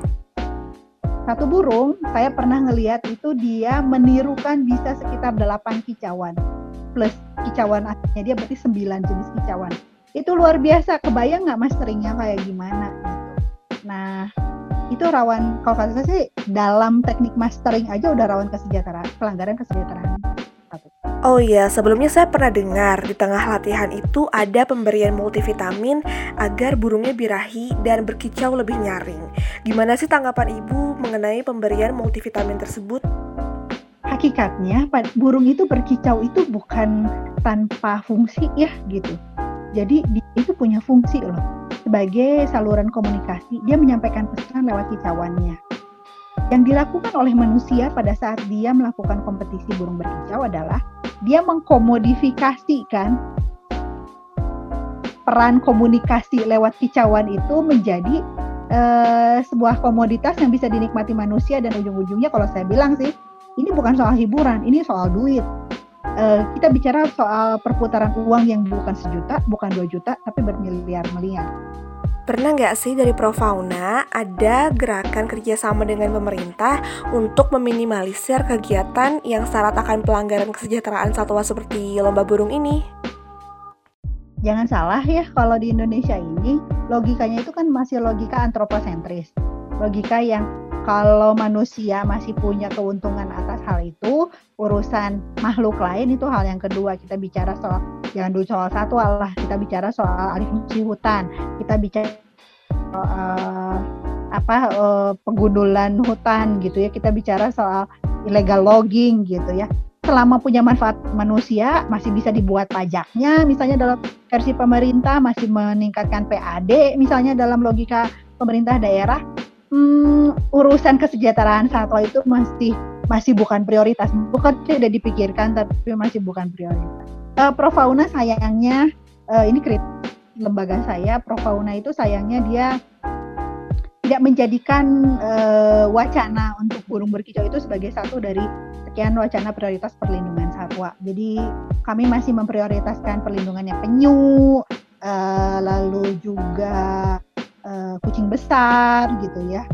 Satu burung, saya pernah ngelihat itu dia menirukan bisa sekitar 8 kicauan. Plus kicauan aslinya dia berarti 9 jenis kicauan itu luar biasa kebayang nggak masteringnya kayak gimana gitu nah itu rawan kalau kata saya sih dalam teknik mastering aja udah rawan kesejahteraan pelanggaran kesejahteraan Oh iya, sebelumnya saya pernah dengar di tengah latihan itu ada pemberian multivitamin agar burungnya birahi dan berkicau lebih nyaring. Gimana sih tanggapan Ibu mengenai pemberian multivitamin tersebut? Hakikatnya, burung itu berkicau itu bukan tanpa fungsi ya gitu. Jadi dia itu punya fungsi loh. Sebagai saluran komunikasi, dia menyampaikan pesan lewat kicauannya. Yang dilakukan oleh manusia pada saat dia melakukan kompetisi burung berkicau adalah dia mengkomodifikasikan peran komunikasi lewat kicauan itu menjadi uh, sebuah komoditas yang bisa dinikmati manusia dan ujung-ujungnya kalau saya bilang sih ini bukan soal hiburan, ini soal duit uh, kita bicara soal perputaran uang yang bukan sejuta, bukan dua juta, tapi bermiliar-miliar. Pernah nggak sih dari Profauna ada gerakan kerjasama dengan pemerintah untuk meminimalisir kegiatan yang syarat akan pelanggaran kesejahteraan satwa seperti lomba burung ini? Jangan salah ya, kalau di Indonesia ini logikanya itu kan masih logika antroposentris. Logika yang kalau manusia masih punya keuntungan atas hal itu, urusan makhluk lain itu hal yang kedua. Kita bicara soal jangan dulu soal satu lah, kita bicara soal alih fungsi hutan, kita bicara soal uh, apa uh, penggundulan hutan gitu ya. Kita bicara soal illegal logging gitu ya. Selama punya manfaat manusia masih bisa dibuat pajaknya, misalnya dalam versi pemerintah masih meningkatkan PAD, misalnya dalam logika pemerintah daerah hmm, urusan kesejahteraan satwa itu masih masih bukan prioritas, bukan tidak dipikirkan tapi masih bukan prioritas. Uh, Profauna sayangnya uh, ini krit lembaga saya Profauna itu sayangnya dia tidak menjadikan uh, wacana untuk burung berkicau itu sebagai satu dari sekian wacana prioritas perlindungan satwa. Jadi kami masih memprioritaskan perlindungannya penyu, uh, lalu juga uh, kucing besar gitu ya.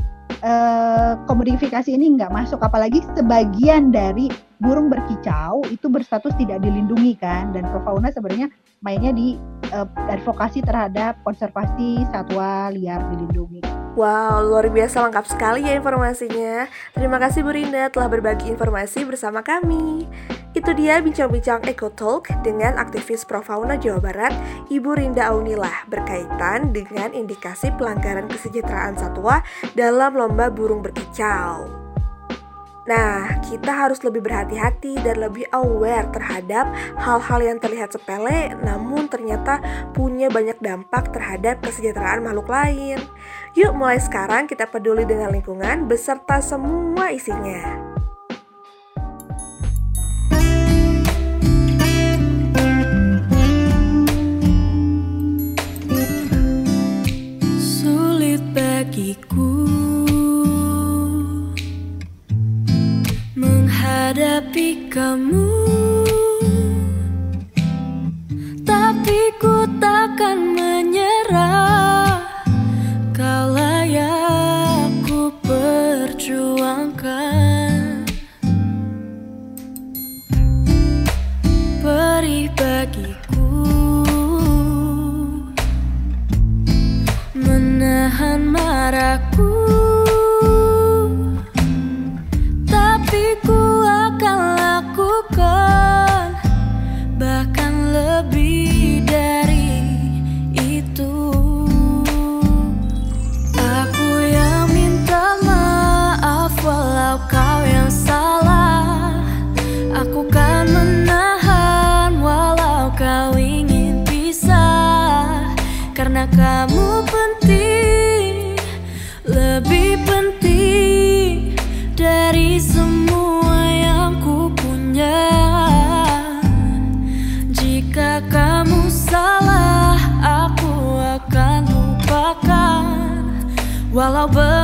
Uh, komodifikasi ini nggak masuk, apalagi sebagian dari burung berkicau itu berstatus tidak dilindungi kan, dan Profauna sebenarnya mainnya di uh, advokasi terhadap konservasi satwa liar dilindungi. Wow, luar biasa lengkap sekali ya informasinya. Terima kasih Bu Rinda telah berbagi informasi bersama kami. Itu dia bincang-bincang Eco Talk dengan aktivis Profauna Jawa Barat, Ibu Rinda Aunilah berkaitan dengan indikasi pelanggaran kesejahteraan satwa dalam lomba burung berkicau. Nah, kita harus lebih berhati-hati dan lebih aware terhadap hal-hal yang terlihat sepele, namun ternyata punya banyak dampak terhadap kesejahteraan makhluk lain. Yuk, mulai sekarang kita peduli dengan lingkungan beserta semua isinya. Bagiku. Menghadapi kamu. Tapi ku takkan menyerah while our birds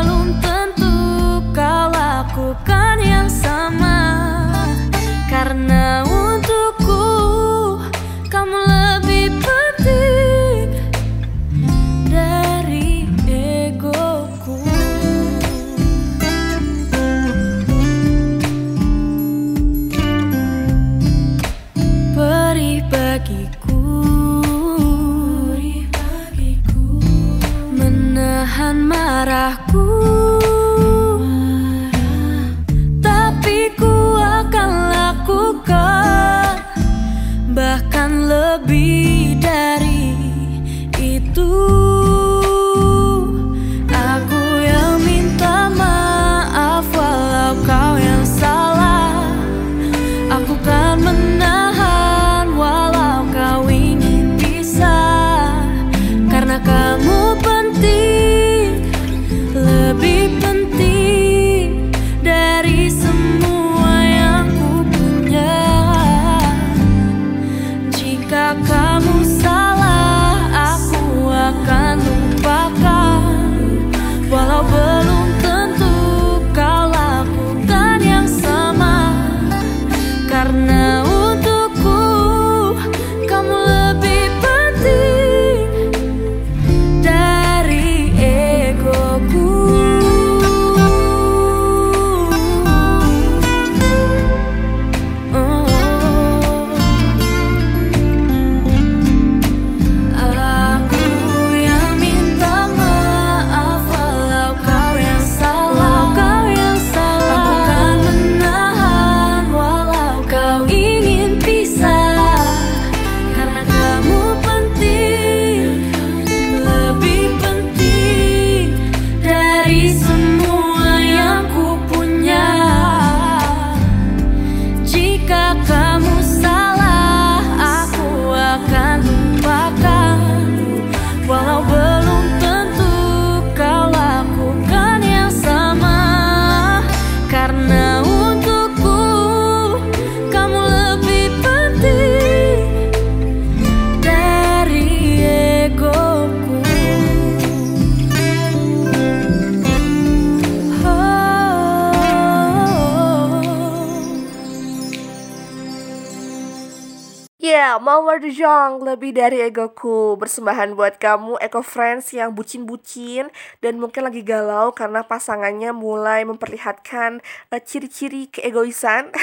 lebih dari egoku Bersembahan buat kamu, Eco Friends yang bucin-bucin Dan mungkin lagi galau karena pasangannya mulai memperlihatkan uh, ciri-ciri keegoisan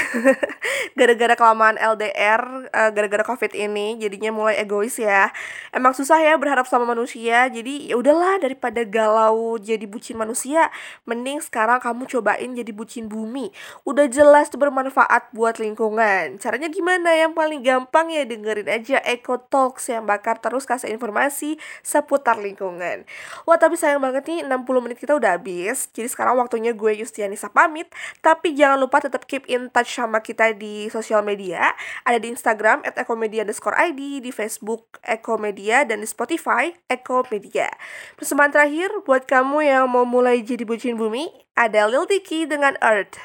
[LAUGHS] Gara-gara kelamaan LDR, uh, gara-gara covid ini Jadinya mulai egois ya. Emang susah ya berharap sama manusia Jadi ya udahlah daripada galau jadi bucin manusia Mending sekarang kamu cobain jadi bucin bumi. Udah jelas bermanfaat buat lingkungan. Caranya gimana? Yang paling gampang ya dengerin aja Eco Talks yang bakar terus kasih informasi seputar lingkungan. Wah tapi sayang banget nih 60 menit kita udah habis. Jadi sekarang waktunya gue Yustianisa pamit. Tapi jangan lupa tetap keep in touch sama kita di sosial media. Ada di Instagram at ekomedia underscore ID, di Facebook Ekomedia, dan di Spotify Ekomedia. Persembahan terakhir buat kamu yang mau mulai jadi bucin bumi, ada Lil Dicky dengan Earth.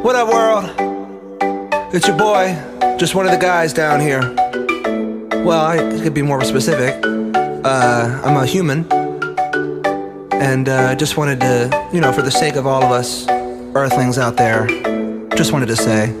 What up, world? It's your boy, just one of the guys down here. Well, I could be more specific. Uh, I'm a human, and uh, just wanted to, you know, for the sake of all of us Earthlings out there, just wanted to say.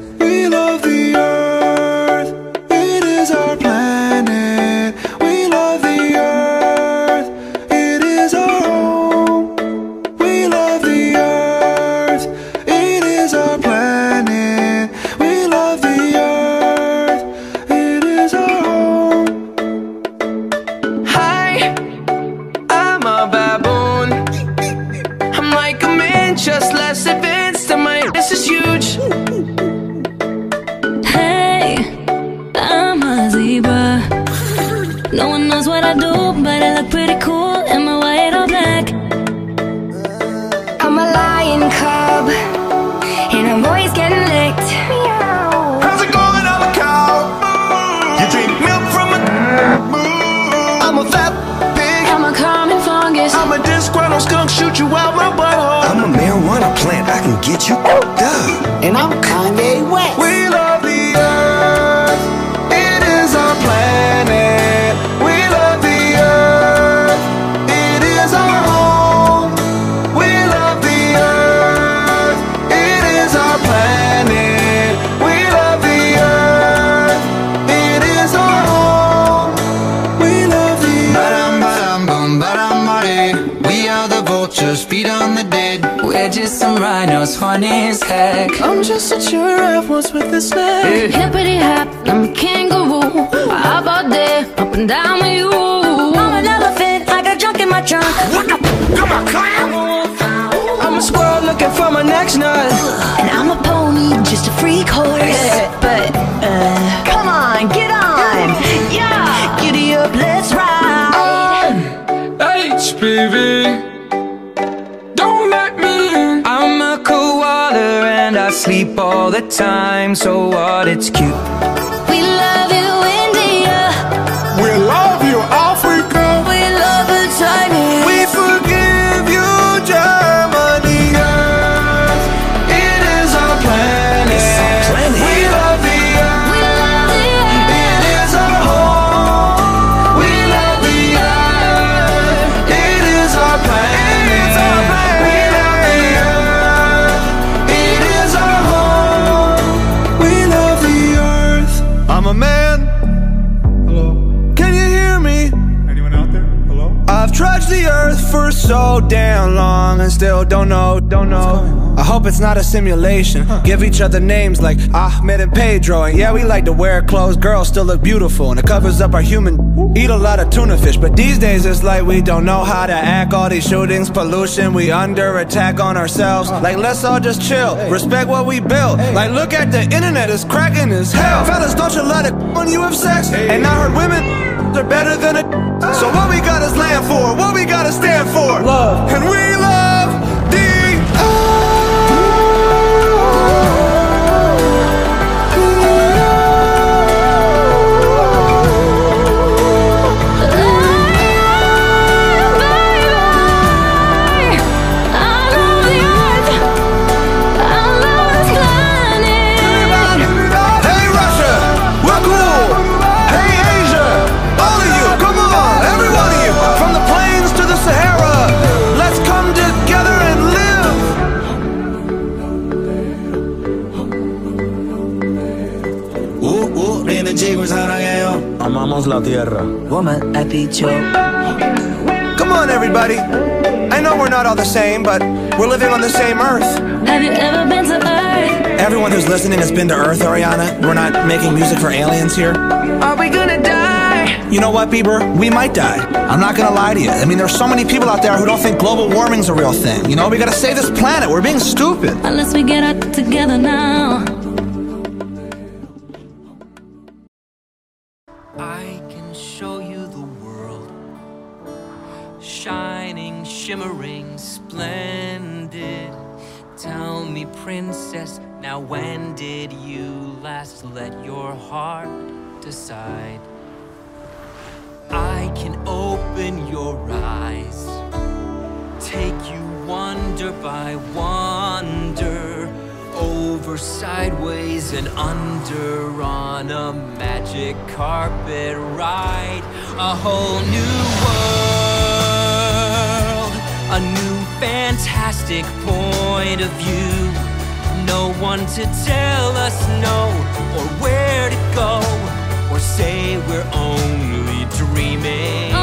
Vultures, feed on the dead. We're just some rhinos, funny as heck. I'm just a giraffe, what's with the snake? Hippity hop, I'm a kangaroo. How about that? Up and down with you. I'm an elephant, I got junk in my trunk. Come on, clown! I'm a squirrel looking for my next nut. And I'm a pony, just a freak horse. But, uh, come on, get on. Yeah, giddy up, let's ride. HPV. Sleep all the time. So what? It's cute. So damn long and still don't know, don't know. I hope it's not a simulation. Give each other names like Ahmed and Pedro. And yeah, we like to wear clothes. Girls still look beautiful and it covers up our human. Eat a lot of tuna fish, but these days it's like we don't know how to act. All these shootings, pollution, we under attack on ourselves. Like, let's all just chill, respect what we built. Like, look at the internet, it's cracking as hell. Fellas, don't you let it when [LAUGHS] you have sex. And I heard women are better than a. [LAUGHS] So what we got is land for, what we gotta stand for. be Come on, everybody. I know we're not all the same, but we're living on the same earth. Have you ever been to Earth? Everyone who's listening has been to Earth, Ariana. We're not making music for aliens here. Are we gonna die? You know what, Bieber? We might die. I'm not gonna lie to you. I mean, there's so many people out there who don't think global warming's a real thing. You know, we gotta save this planet. We're being stupid. Unless we get out together now. Wonder wander over, sideways, and under on a magic carpet ride. A whole new world, a new fantastic point of view. No one to tell us no, or where to go, or say we're only dreaming.